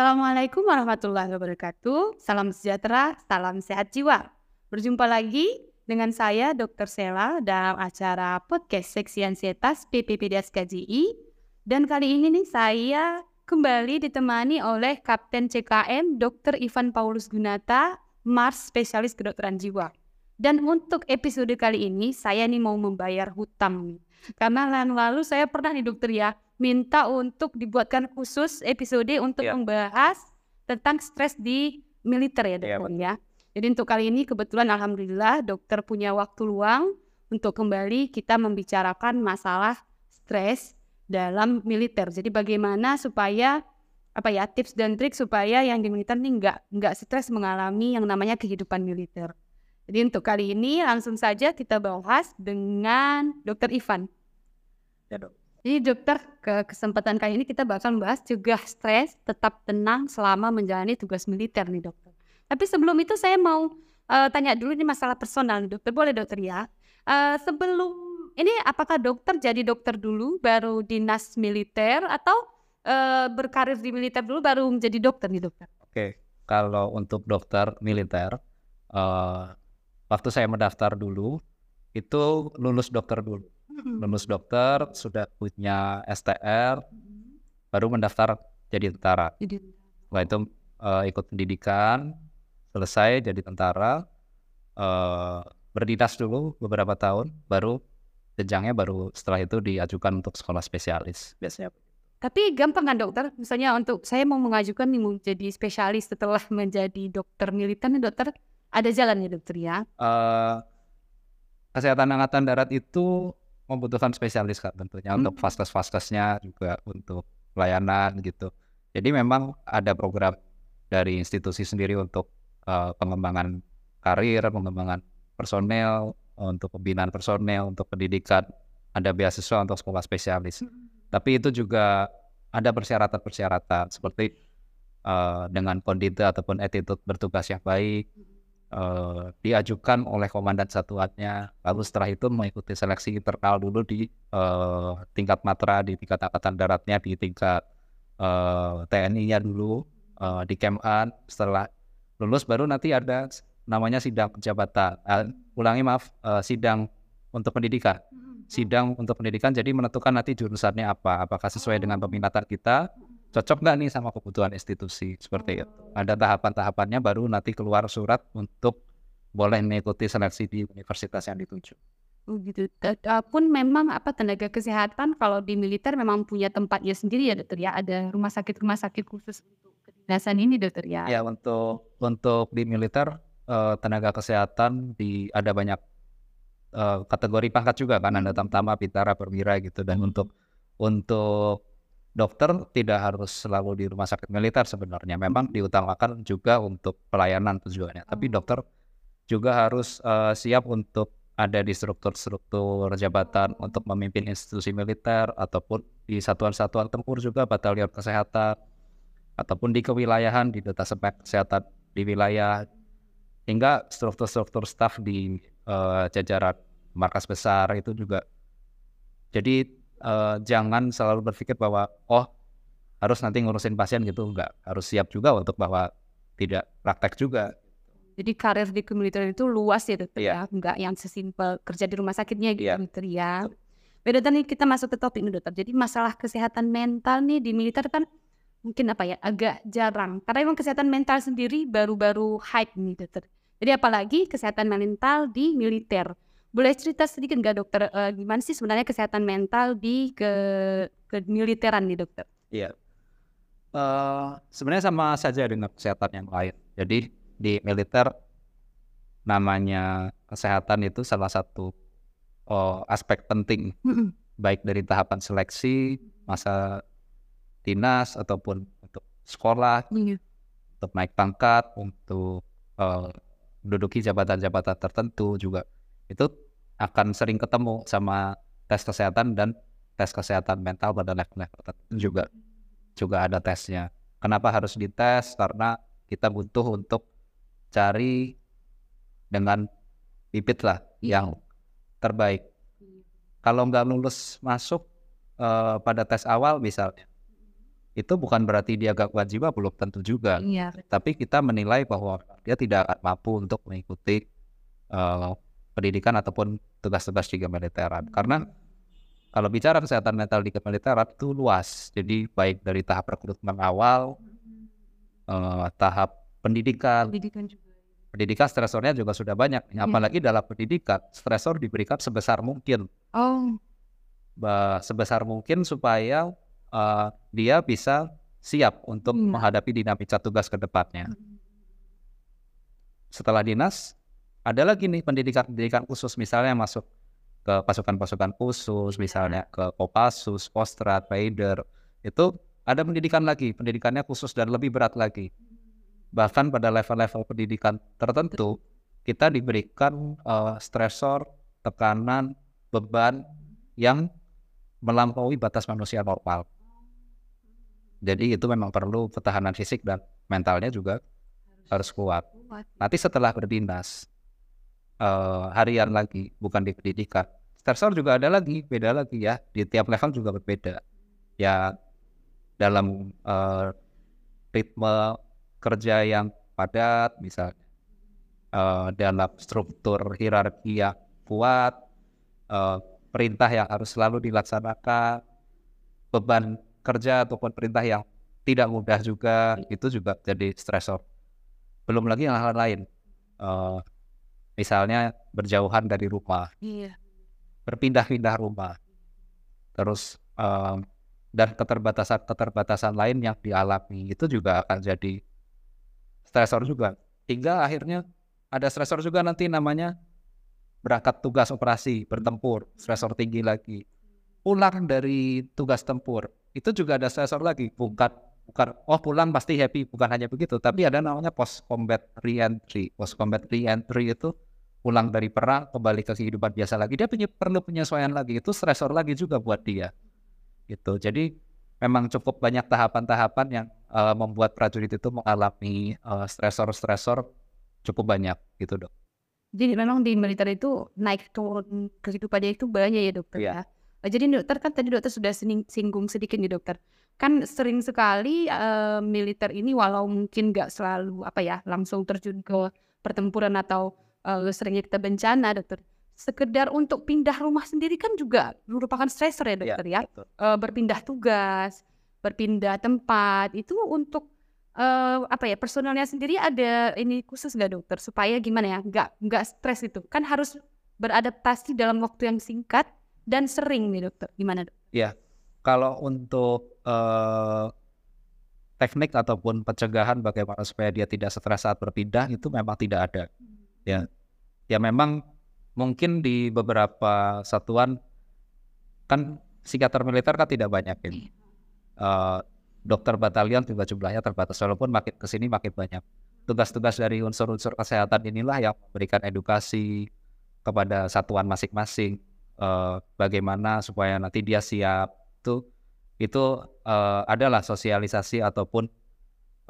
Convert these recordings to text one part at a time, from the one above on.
Assalamualaikum warahmatullahi wabarakatuh. Salam sejahtera, salam sehat jiwa. Berjumpa lagi dengan saya Dr. Sela dalam acara podcast Seksi Ansietas PPPDS KJI. Dan kali ini nih saya kembali ditemani oleh Kapten CKM Dr. Ivan Paulus Gunata, Mars Spesialis Kedokteran Jiwa. Dan untuk episode kali ini saya nih mau membayar hutang nih. Karena lalu, lalu saya pernah nih dokter ya minta untuk dibuatkan khusus episode untuk Iya. membahas tentang stres di militer ya Iya, dokter ya. Jadi untuk kali ini kebetulan alhamdulillah dokter punya waktu luang untuk kembali kita membicarakan masalah stres dalam militer. Jadi bagaimana supaya apa ya tips dan trik supaya yang di militer nih nggak nggak stres mengalami yang namanya kehidupan militer. Jadi untuk kali ini langsung saja kita bahas dengan Dokter Ivan. Ya, Dok. Jadi dokter ke kesempatan kali ini kita bakal membahas cegah stres, tetap tenang selama menjalani tugas militer nih dokter. Tapi sebelum itu saya mau eh, tanya dulu ini masalah personal nih dokter, boleh dokter ya? Eh, sebelum ini apakah dokter jadi dokter dulu baru dinas militer atau eh, berkarir di militer dulu baru menjadi dokter nih dokter? Oke, kalau untuk dokter militer, eh, waktu saya mendaftar dulu, itu lulus dokter dulu. Lulus dokter, sudah punya STR, baru mendaftar jadi tentara. Jadi Setelah itu eh, ikut pendidikan, selesai jadi tentara, eh, berdinas dulu beberapa tahun, baru jenjangnya baru setelah itu diajukan untuk sekolah spesialis biasanya. Tapi gampang kan dokter? Misalnya untuk saya mau mengajukan nih mau jadi spesialis setelah menjadi dokter militer nih dokter ada jalan ya dokter ya? eh kesehatan angkatan darat itu membutuhkan spesialis kan tentunya untuk Hmm. vaskes-vaskesnya juga untuk pelayanan gitu. Jadi memang ada program dari institusi sendiri untuk eh, pengembangan karir, pengembangan personel, untuk pembinaan personel, untuk pendidikan, ada beasiswa untuk sekolah spesialis. Tapi itu juga ada persyaratan-persyaratan seperti eh, dengan kondite ataupun attitude bertugas yang baik, eh, diajukan oleh komandan satuannya, lalu setelah itu mengikuti seleksi internal dulu di eh, tingkat matra, di tingkat angkatan daratnya, di tingkat eh, TNI-nya dulu, eh, di Keman. Setelah lulus baru nanti ada namanya sidang jabatan. Eh, ulangi maaf, eh, sidang untuk pendidikan. Sidang untuk pendidikan jadi menentukan nanti jurusannya apa, apakah sesuai dengan peminatan kita, cocok nggak nih sama kebutuhan institusi seperti itu. Ada tahapan-tahapannya baru nanti keluar surat untuk boleh mengikuti seleksi di universitas yang dituju. Oh gitu. Da- da- pun memang apa tenaga kesehatan kalau di militer memang punya tempatnya sendiri ya dokter ya. Ada rumah sakit rumah sakit khusus untuk kedinasan ini dokter ya. Ya untuk untuk di militer eh, tenaga kesehatan di ada banyak eh, kategori pangkat juga kan ada tamtama, bintara, perwira gitu dan untuk untuk dokter tidak harus selalu di rumah sakit militer sebenarnya. Memang diutamakan juga untuk pelayanan tujuannya. Tapi Oh. dokter juga harus eh, siap untuk ada di struktur-struktur jabatan untuk memimpin institusi militer ataupun di satuan-satuan tempur juga batalion kesehatan ataupun di kewilayahan di detasemen kesehatan di wilayah hingga struktur-struktur staf di eh, jajaran markas besar itu juga. Jadi eh, jangan selalu berpikir bahwa oh harus nanti ngurusin pasien gitu enggak harus siap juga untuk bahwa tidak praktek juga Jadi karir di militer itu luas ya dokter Iya. ya. Enggak yang sesimpel kerja di rumah sakitnya gitu Iya. dokter ya. Beda nih kita masuk ke topik nih dokter. Jadi masalah kesehatan mental nih di militer kan mungkin apa ya agak jarang. Karena memang kesehatan mental sendiri baru-baru hype nih dokter. Jadi apalagi kesehatan mental di militer. Boleh cerita sedikit nggak dokter eh, gimana sih sebenarnya kesehatan mental di ke ke militeran nih dokter? Iya. Eh, sebenarnya sama saja dengan kesehatan yang lain. Jadi di militer namanya kesehatan itu salah satu oh, aspek penting baik dari tahapan seleksi, masa dinas ataupun untuk sekolah, Iya. untuk naik pangkat, untuk eh, menduduki jabatan-jabatan tertentu juga itu akan sering ketemu sama tes kesehatan dan tes kesehatan mental pada level-level tertentu juga juga ada tesnya. Kenapa harus dites? Karena kita butuh untuk cari dengan bibit lah Iya. yang terbaik. Kalau nggak lulus masuk eh, pada tes awal misalnya, itu bukan berarti dia gangguan jiwa belum tentu juga Iya. tapi kita menilai bahwa dia tidak akan mampu untuk mengikuti uh, pendidikan ataupun tugas-tugas di kemiliteran karena kalau bicara kesehatan mental di kemiliteran itu luas. Jadi baik dari tahap rekrutmen awal uh, tahap pendidikan. Pendidikan juga. pendidikan stresornya juga sudah banyak. Iya. apalagi dalam pendidikan stresor diberikan sebesar mungkin. Oh, sebesar mungkin supaya uh, dia bisa siap untuk Iya. menghadapi dinamika tugas ke depannya. Setelah dinas, ada lagi nih pendidikan-pendidikan khusus misalnya masuk ke pasukan-pasukan khusus, misalnya ke Kopassus, Kostrat, Raider, itu ada pendidikan lagi, pendidikannya khusus dan lebih berat lagi. Bahkan pada level-level pendidikan tertentu, kita diberikan uh, stresor, tekanan, beban yang melampaui batas manusia normal. Jadi itu memang perlu ketahanan fisik dan mentalnya juga harus kuat. Nanti setelah berdinas eh, harian lagi, bukan di pendidikan. Stresor juga ada lagi, beda lagi ya. Di tiap level juga berbeda. Ya dalam eh, ritme kerja yang padat, misalnya eh, dalam struktur hierarki yang kuat, eh, perintah yang harus selalu dilaksanakan, beban kerja ataupun perintah yang tidak mudah juga, itu juga jadi stresor. Belum lagi hal-hal lain, Eh, misalnya berjauhan dari rumah, Iya. berpindah-pindah rumah, terus eh, dan keterbatasan-keterbatasan lain yang dialami itu juga akan jadi stresor juga. Hingga akhirnya ada stresor juga nanti namanya berangkat tugas operasi, bertempur, stresor tinggi lagi. Pulang dari tugas tempur, itu juga ada stresor lagi, bukan bukan oh pulang pasti happy, bukan hanya begitu, tapi ada namanya post combat re-entry. Post combat re-entry itu pulang dari perang kembali ke kehidupan biasa lagi, dia punya perlu penyesuaian lagi, itu stresor lagi juga buat dia. Gitu. Jadi memang cukup banyak tahapan-tahapan yang eh, membuat prajurit itu mengalami eh, stresor-stresor cukup banyak gitu dok. Jadi memang di militer itu naik turun kehidupannya itu banyak ya dokter Iya. ya. Eh, Jadi dokter kan tadi dokter sudah singgung sedikit nih dokter. Kan sering sekali eh, militer ini walau mungkin nggak selalu apa ya langsung terjun ke pertempuran atau eh, seringnya kita bencana dokter. Sekedar untuk pindah rumah sendiri kan juga merupakan stressor ya dokter ya. betul. Eh, berpindah tugas, berpindah tempat itu untuk eh, apa ya personelnya sendiri ada ini khusus nggak dokter supaya gimana ya nggak nggak stres itu kan harus beradaptasi dalam waktu yang singkat dan sering nih dokter gimana dok? Kalau untuk eh, teknik ataupun pencegahan bagaimana supaya dia tidak stres saat berpindah itu memang tidak ada. Ya, ya memang mungkin di beberapa satuan kan psikiater militer kan tidak banyak ini. Eh, dokter batalion juga jumlahnya terbatas walaupun makin ke sini makin banyak. Tugas-tugas dari unsur-unsur kesehatan inilah yang memberikan edukasi kepada satuan masing-masing eh, bagaimana supaya nanti dia siap itu itu eh, adalah sosialisasi ataupun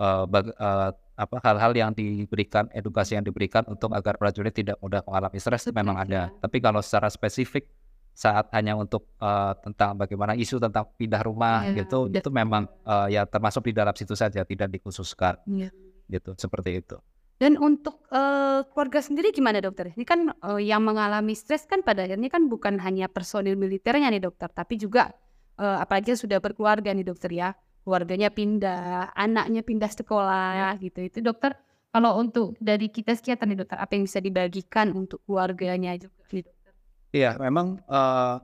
bag- eh, apa hal-hal yang diberikan edukasi yang diberikan untuk agar prajurit tidak mudah mengalami stres Stres, memang ada. ya. Tapi kalau secara spesifik saat hanya untuk eh, tentang bagaimana isu tentang pindah rumah Ya, gitu da- itu memang eh, ya termasuk di dalam situ saja tidak dikhususkan Iya. gitu seperti itu. Dan untuk eh, keluarga sendiri gimana dokter? Ini kan eh, yang mengalami stres kan pada akhirnya kan bukan hanya personil militernya nih dokter, tapi juga eh, apalagi sudah berkeluarga nih dokter ya, keluarganya pindah, anaknya pindah sekolah gitu. Itu dokter kalau untuk dari kita psikiater nih dokter, apa yang bisa dibagikan untuk keluarganya juga nih dokter? Iya, memang eh,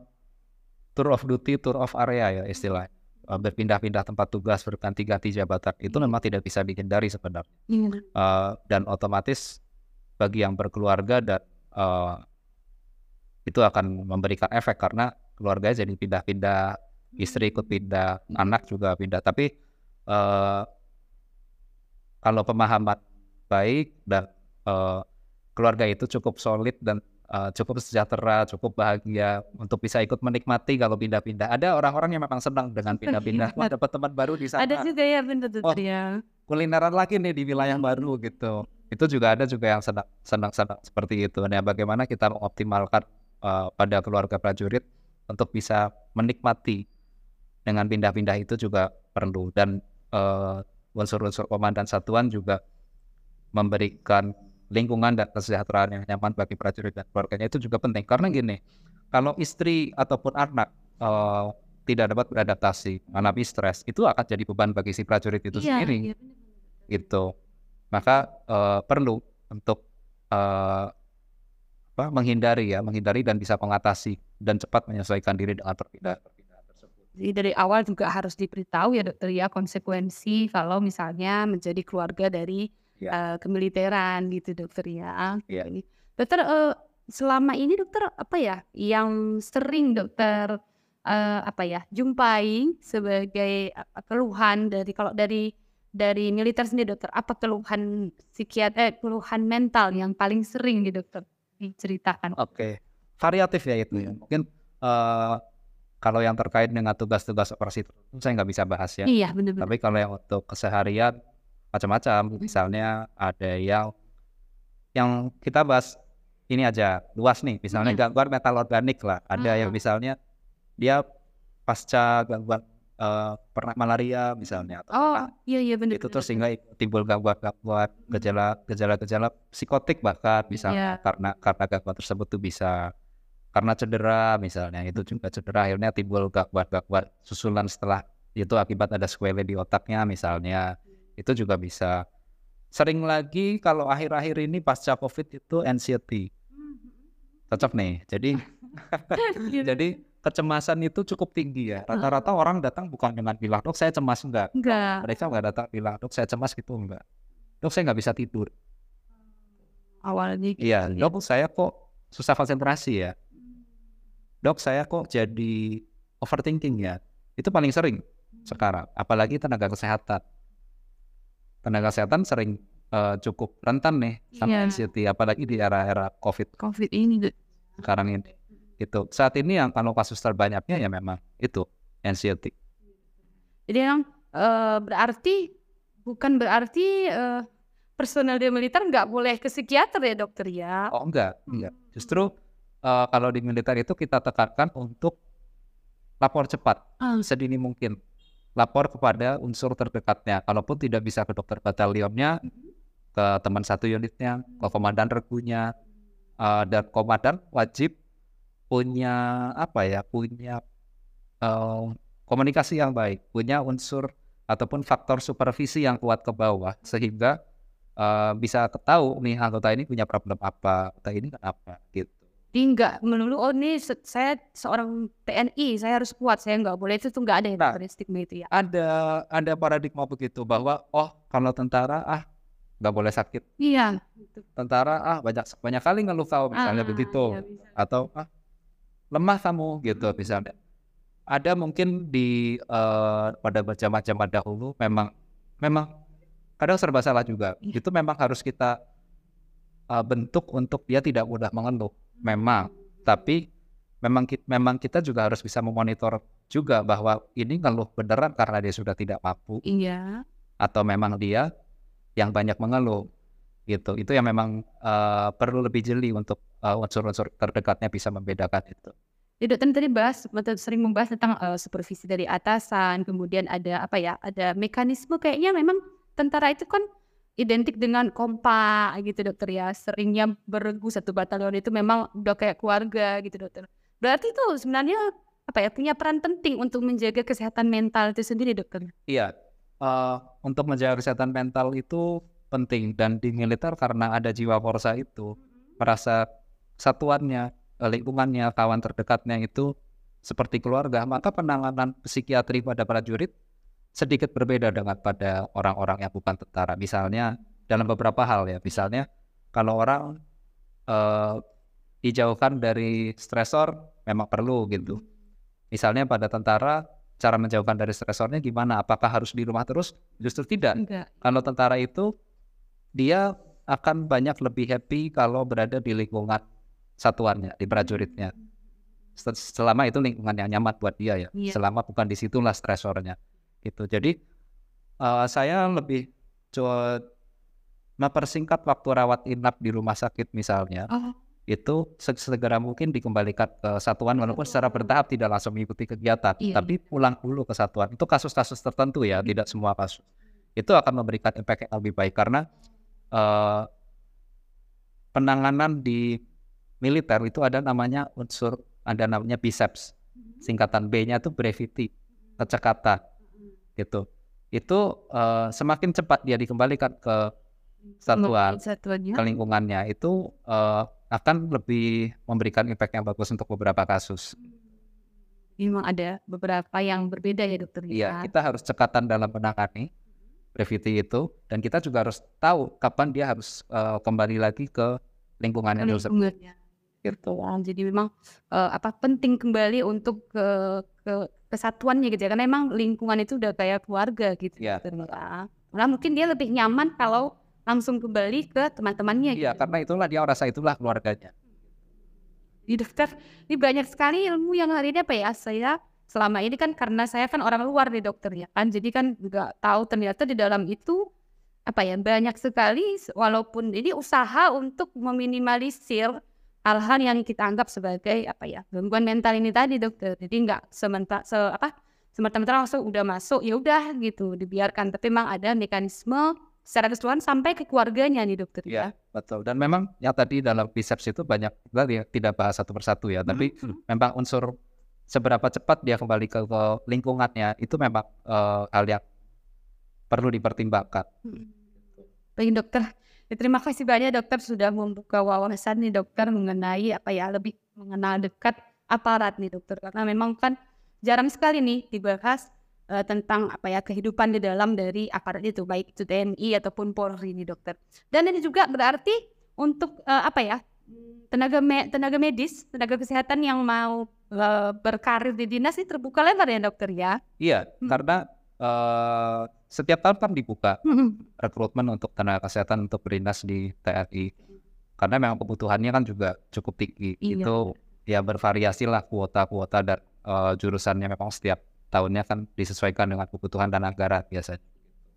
tour of duty, tour of area ya istilahnya. Eh, berpindah-pindah tempat tugas, berganti-ganti jabatan itu memang tidak bisa dihindari sebenarnya. Eh, dan otomatis bagi yang berkeluarga dan eh, itu akan memberikan efek karena keluarganya jadi pindah-pindah, istri ikut pindah, anak juga pindah. Tapi eh, kalau pemahaman baik dan eh, keluarga itu cukup solid dan eh, cukup sejahtera, cukup bahagia untuk bisa ikut menikmati kalau pindah-pindah. Ada orang-orang yang memang senang dengan pindah-pindah, wah dapat teman baru di sana Ada juga ya benar Oh. ya. kulineran lagi nih di wilayah baru gitu. Itu juga ada juga yang senang senang senang seperti itu. Nah, bagaimana kita mengoptimalkan uh, pada keluarga prajurit untuk bisa menikmati dengan pindah-pindah itu juga perlu. Dan uh, unsur-unsur komandan satuan juga memberikan lingkungan dan kesejahteraan yang nyaman bagi prajurit dan keluarganya. Itu juga penting. Karena gini kalau istri ataupun anak uh, tidak dapat beradaptasi mengalami stres itu akan jadi beban bagi si prajurit itu Iya, sendiri. iya, gitu. Maka uh, perlu untuk uh, apa menghindari ya menghindari dan bisa mengatasi dan cepat menyesuaikan diri dengan tersebut Jadi dari awal juga harus diberitahu ya dokter ya konsekuensi kalau misalnya menjadi keluarga dari Ya. eh, kemiliteran gitu dokter ya. Ya. Dokter eh, selama ini dokter apa ya yang sering dokter eh, apa ya jumpai sebagai keluhan dari kalau dari dari militer sendiri dokter apa keluhan psikiat eh keluhan mental yang paling sering nih dokter diceritakan? Oke, variatif ya itu ya. Mungkin eh, kalau yang terkait dengan tugas-tugas operasi saya nggak bisa bahas ya. Iya benar-benar. Tapi kalau yang untuk keseharian macam-macam, misalnya ada yang yang kita bahas ini aja luas nih, misalnya Mm. gangguan metal organik lah. Ada yang Ah. misalnya dia pasca gangguan eh, pernah malaria misalnya atau Oh pernah iya iya benar. itu terus sehingga timbul gangguan-gangguan gejala gejala-gejala psikotik bahkan misalnya Iya. karena karena gangguan tersebut tuh bisa karena cedera misalnya itu juga cedera. Akhirnya timbul gangguan-gangguan susulan setelah itu akibat ada sequelae di otaknya misalnya. Itu juga bisa. Sering lagi kalau akhir-akhir ini pasca covid itu anxiety. Cocok nih. Jadi jadi kecemasan itu cukup tinggi ya. Rata-rata orang datang bukan dengan bilang dok saya cemas. Enggak. Enggak. mereka nggak datang bilang dok saya cemas gitu enggak. Dok saya nggak bisa tidur. Awalnya gitu iya ya. dok saya kok susah konsentrasi ya dok saya kok jadi overthinking ya. Itu paling sering sekarang apalagi tenaga kesehatan. Tenaga kesehatan sering eh, cukup rentan nih sama Iya. anxiety apalagi di era-era covid. Covid ini sekarang ini itu saat ini yang kalau kasus terbanyaknya ya memang itu anxiety. Jadi yang eh, berarti bukan berarti eh, personel di militer nggak boleh ke psikiater ya dokter ya? Oh enggak, enggak. Justru eh, kalau di militer itu kita tekankan untuk lapor cepat Ah. sedini mungkin. Lapor kepada unsur terdekatnya. Kalaupun tidak bisa ke dokter batalionnya, ke teman satu unitnya, ke komandan regunya, eh, dan komandan wajib punya apa ya, punya eh, komunikasi yang baik, punya unsur ataupun faktor supervisi yang kuat ke bawah sehingga eh, bisa ketahui nih anggota ini punya problem apa, anggota ini kenapa gitu. Jadi nggak melulu oh ini se- saya seorang TNI saya harus kuat saya nggak boleh itu tuh nggak ada ya Nah. stigma itu ya Ada ada paradigma begitu bahwa oh kalau tentara ah nggak boleh sakit, iya tentara ah banyak banyak kali ngeluh kau misalnya Ah, begitu iya, bisa. atau ah lemah kamu gitu misalnya. Ada mungkin di eh, pada zaman-zaman dahulu memang memang kadang serba salah juga. Iya. Itu memang harus kita eh, bentuk untuk dia tidak mudah mengeluh. Memang, tapi memang kita, memang kita juga harus bisa memonitor juga bahwa ini ngeluh beneran karena dia sudah tidak mampu iya atau memang dia yang banyak mengeluh gitu. Itu yang memang eh, perlu lebih jeli untuk eh, unsur-unsur terdekatnya bisa membedakan itu. Ya, dokter tadi bahas betul sering membahas tentang eh, supervisi dari atasan, kemudian ada apa ya, ada mekanisme kayaknya memang tentara itu kan identik dengan kompak gitu dokter ya, seringnya beregu satu batalion itu memang udah kayak keluarga gitu dokter. Berarti itu sebenarnya apa ya punya peran penting untuk menjaga kesehatan mental itu sendiri dokter. Iya, eh, untuk menjaga kesehatan mental itu penting dan di militer karena ada jiwa korsa itu. Merasa satuannya, eh, lingkungannya, kawan terdekatnya itu seperti keluarga, maka penanganan psikiatri pada prajurit sedikit berbeda dengan pada orang-orang yang bukan tentara. Misalnya dalam beberapa hal ya, misalnya kalau orang eh, dijauhkan dari stresor memang perlu gitu. Misalnya pada tentara cara menjauhkan dari stresornya gimana? Apakah harus di rumah terus? Justru tidak. Enggak. Kalau tentara itu dia akan banyak lebih happy kalau berada di lingkungan satuannya, di prajuritnya. Sel- Selama itu lingkungan yang nyaman buat dia ya. Iya. Selama bukan di situlah stresornya. Gitu. Jadi eh, saya lebih coba mempersingkat waktu rawat inap di rumah sakit misalnya Oh, itu segera mungkin dikembalikan ke satuan walaupun secara bertahap tidak langsung mengikuti kegiatan, Iya. tapi pulang dulu ke satuan. Itu kasus-kasus tertentu ya, tidak semua kasus. Itu akan memberikan impact yang lebih baik karena eh, penanganan di militer itu ada namanya unsur ada namanya biceps. Singkatan B-nya itu brevity, kecekatan gitu. Itu eh, semakin cepat dia dikembalikan ke satuan Satuannya. ke lingkungannya itu eh, akan lebih memberikan impact yang bagus untuk beberapa kasus. Memang ada beberapa yang berbeda ya dokter. Iya, kita harus cekatan dalam menangani brevity itu dan kita juga harus tahu kapan dia harus eh, kembali lagi ke lingkungannya lingkungannya. Gitu. Jadi memang eh, apa penting kembali untuk ke ke kesatuannya gitu ya. Karena memang lingkungan itu udah kayak keluarga gitu. Iya. Ya. Karena mungkin dia lebih nyaman kalau langsung kembali ke teman-temannya. Iya, gitu. karena itulah dia merasa itulah keluarganya. Di dokter, ini banyak sekali ilmu yang hari ini apa ya saya selama ini kan karena saya kan orang luar nih dokter ya kan, jadi kan nggak tahu ternyata di dalam itu apa ya banyak sekali walaupun ini usaha untuk meminimalisir hal-hal yang kita anggap sebagai apa ya gangguan mental ini tadi dokter. Jadi nggak sementara se apa semerta-merta langsung udah masuk ya udah gitu dibiarkan, tapi memang ada mekanisme secara keseluruhan sampai ke keluarganya nih dokter ya. Iya, betul. Dan memang yang tadi dalam biceps itu banyak kita ya, tidak bahas satu persatu ya, tapi Mhm. memang unsur seberapa cepat dia kembali ke, ke lingkungannya itu memang eh, hal yang perlu dipertimbangkan. Baik dokter, Ya, terima kasih banyak dokter sudah membuka wawasan nih dokter mengenai apa ya lebih mengenal dekat aparat nih dokter karena memang kan jarang sekali nih dibahas eh, tentang apa ya kehidupan di dalam dari aparat itu baik itu TNI ataupun Polri nih dokter. Dan ini juga berarti untuk eh, apa ya tenaga me- tenaga medis, tenaga kesehatan yang mau eh, berkarir di dinas ini terbuka lebar ya dokter ya. Iya, Hmm. karena eh, setiap tahun kan dibuka rekrutmen untuk tenaga kesehatan untuk berdinas di TNI. Karena memang kebutuhannya kan juga cukup tinggi. Iya. Itu ya bervariasi lah kuota-kuota dan eh, jurusannya memang setiap tahunnya kan disesuaikan dengan kebutuhan dan anggaran biasanya.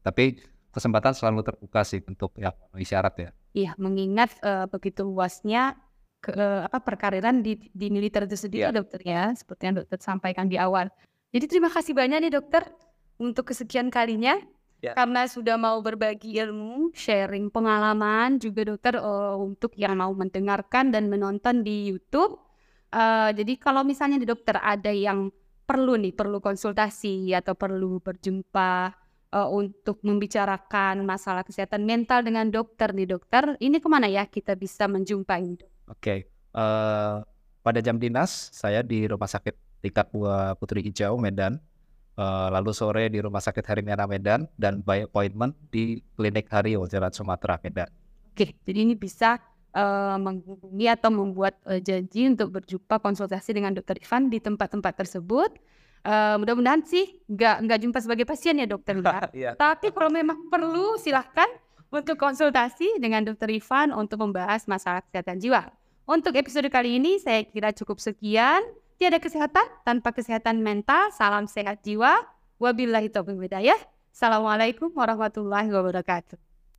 Tapi kesempatan selalu terbuka sih untuk yang memenuhi syarat ya. Iya, mengingat eh, begitu luasnya ke eh, apa perkariran di di militer itu sendiri Iya. dokter ya, seperti yang dokter sampaikan di awal. Jadi terima kasih banyak nih dokter untuk kesekian kalinya Ya. karena sudah mau berbagi ilmu, sharing pengalaman juga dokter eh, untuk yang mau mendengarkan dan menonton di YouTube. Eh, jadi kalau misalnya di dokter ada yang perlu nih, perlu konsultasi atau perlu berjumpa eh, untuk membicarakan masalah kesehatan mental dengan dokter nih dokter, ini ke mana ya kita bisa menjumpai? Oke, eh, pada jam dinas saya di Rumah Sakit Tingkat Putri Hijau Medan, Eh, lalu sore di Rumah Sakit Hermiana Medan dan by appointment di Klinik Hario Jalan Sumatera Medan. Oke, jadi ini bisa eh, menghubungi atau membuat eh, janji untuk berjumpa konsultasi dengan dokter Ivan di tempat-tempat tersebut. Eh, mudah-mudahan sih nggak nggak jumpa sebagai pasien ya dokter. ya. Iya. Tapi kalau memang perlu silahkan untuk konsultasi dengan dokter Ivan untuk membahas masalah kesehatan jiwa. Untuk episode kali ini saya kira cukup sekian. Tiada kesehatan tanpa kesehatan mental. Salam sehat jiwa. Wabillahi taufiq hidayah. Assalamualaikum warahmatullahi wabarakatuh.